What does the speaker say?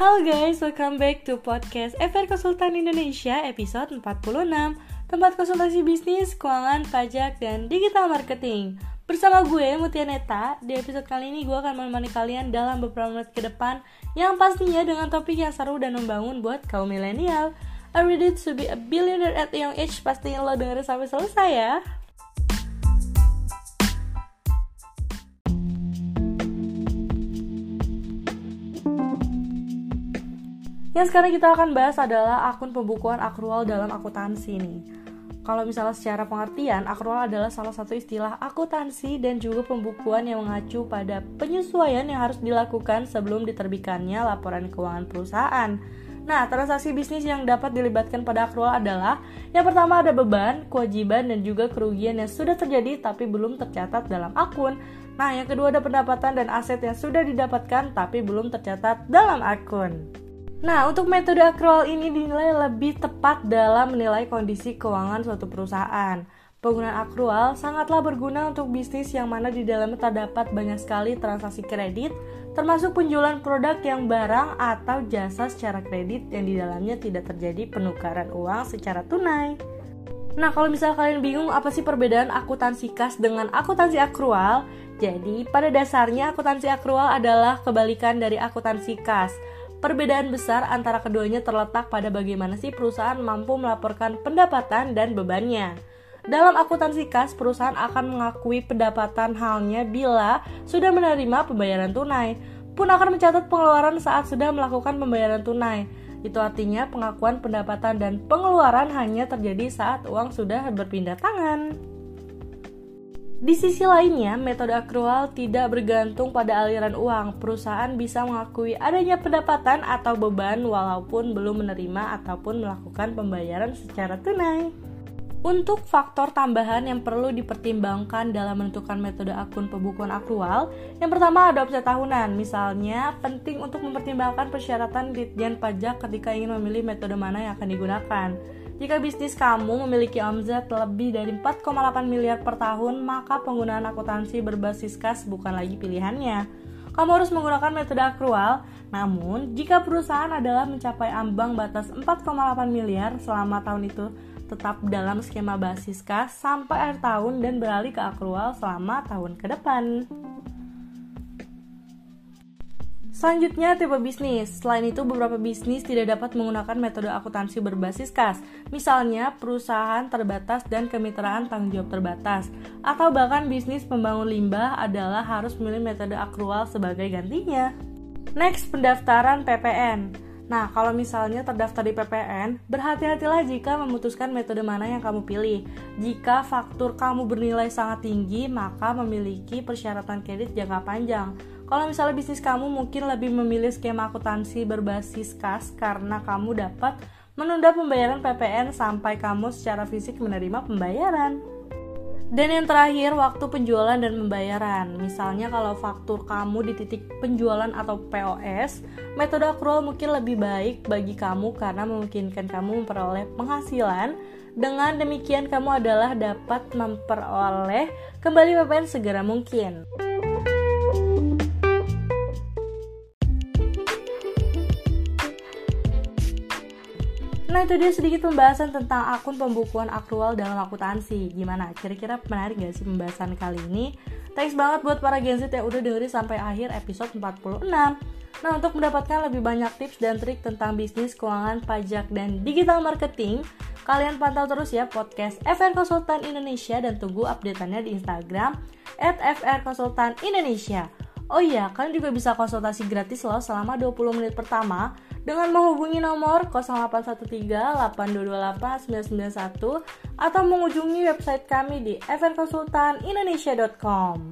Halo guys, welcome back to podcast FR Konsultan Indonesia episode 46 Tempat konsultasi bisnis, keuangan, pajak, dan digital marketing. Bersama gue, Mutia Neta Di episode kali ini gue akan menemani kalian dalam beberapa menit ke depan Yang pastinya dengan topik yang seru dan membangun buat kaum milenial. You ready to be a billionaire at young age? Pastiin lo dengerin sampai selesai ya Yang sekarang kita akan bahas adalah akun pembukuan akrual dalam akuntansi nih. Kalau misalnya secara pengertian, akrual adalah salah satu istilah akuntansi dan juga pembukuan yang mengacu pada penyesuaian yang harus dilakukan sebelum diterbitkannya laporan keuangan perusahaan. Nah, transaksi bisnis yang dapat dilibatkan pada akrual adalah yang pertama ada beban, kewajiban, dan juga kerugian yang sudah terjadi tapi belum tercatat dalam akun. Nah, yang kedua ada pendapatan dan aset yang sudah didapatkan tapi belum tercatat dalam akun. Nah, untuk metode accrual ini dinilai lebih tepat dalam menilai kondisi keuangan suatu perusahaan. Penggunaan accrual sangatlah berguna untuk bisnis yang mana di dalamnya terdapat banyak sekali transaksi kredit, termasuk penjualan produk yang barang atau jasa secara kredit yang di dalamnya tidak terjadi penukaran uang secara tunai. Nah, kalau misalnya kalian bingung apa sih perbedaan akuntansi kas dengan akuntansi akrual, jadi pada dasarnya akuntansi akrual adalah kebalikan dari akuntansi kas. Perbedaan besar antara keduanya terletak pada bagaimana sih perusahaan mampu melaporkan pendapatan dan bebannya. Dalam akuntansi kas, perusahaan akan mengakui pendapatan halnya bila sudah menerima pembayaran tunai, pun akan mencatat pengeluaran saat sudah melakukan pembayaran tunai. Itu artinya pengakuan pendapatan dan pengeluaran hanya terjadi saat uang sudah berpindah tangan. Di sisi lainnya, metode akrual tidak bergantung pada aliran uang. Perusahaan bisa mengakui adanya pendapatan atau beban walaupun belum menerima ataupun melakukan pembayaran secara tunai. Untuk faktor tambahan yang perlu dipertimbangkan dalam menentukan metode akun pembukuan akrual, yang pertama ada omset tahunan. Misalnya, penting untuk mempertimbangkan persyaratan ditjen pajak ketika ingin memilih metode mana yang akan digunakan. Jika bisnis kamu memiliki omset lebih dari 4,8 miliar per tahun, maka penggunaan akuntansi berbasis kas bukan lagi pilihannya. Kamu harus menggunakan metode akrual, namun jika perusahaan adalah mencapai ambang batas 4,8 miliar selama tahun itu tetap dalam skema basis kas sampai akhir tahun dan beralih ke akrual selama tahun ke depan. Selanjutnya, tipe bisnis. Selain itu, beberapa bisnis tidak dapat menggunakan metode akuntansi berbasis kas. Misalnya, perusahaan terbatas dan kemitraan tanggung jawab terbatas. Atau bahkan bisnis pembangun limbah adalah harus memilih metode akrual sebagai gantinya. Next, pendaftaran PPN. Nah, kalau misalnya terdaftar di PPN, berhati-hatilah jika memutuskan metode mana yang kamu pilih. Jika faktur kamu bernilai sangat tinggi, maka memiliki persyaratan kredit jangka panjang. Kalau misalnya bisnis kamu mungkin lebih memilih skema akuntansi berbasis kas karena kamu dapat menunda pembayaran PPN sampai kamu secara fisik menerima pembayaran. Dan yang terakhir, waktu penjualan dan pembayaran. Misalnya kalau faktur kamu di titik penjualan atau POS, metode accrual mungkin lebih baik bagi kamu karena memungkinkan kamu memperoleh penghasilan. Dengan demikian kamu adalah dapat memperoleh kembali PPN segera mungkin. Nah itu dia sedikit pembahasan tentang akun pembukuan aktual dalam akuntansi Gimana? Kira-kira menarik gak sih pembahasan kali ini? Thanks banget buat para Gen Z yang udah dengerin sampai akhir episode 46 Nah untuk mendapatkan lebih banyak tips dan trik tentang bisnis, keuangan, pajak, dan digital marketing Kalian pantau terus ya podcast FR Konsultan Indonesia dan tunggu updateannya di Instagram at Konsultan Indonesia Oh iya, kalian juga bisa konsultasi gratis loh selama 20 menit pertama dengan menghubungi nomor 0813-8228-991 atau mengunjungi website kami di fnkonsultanindonesia.com.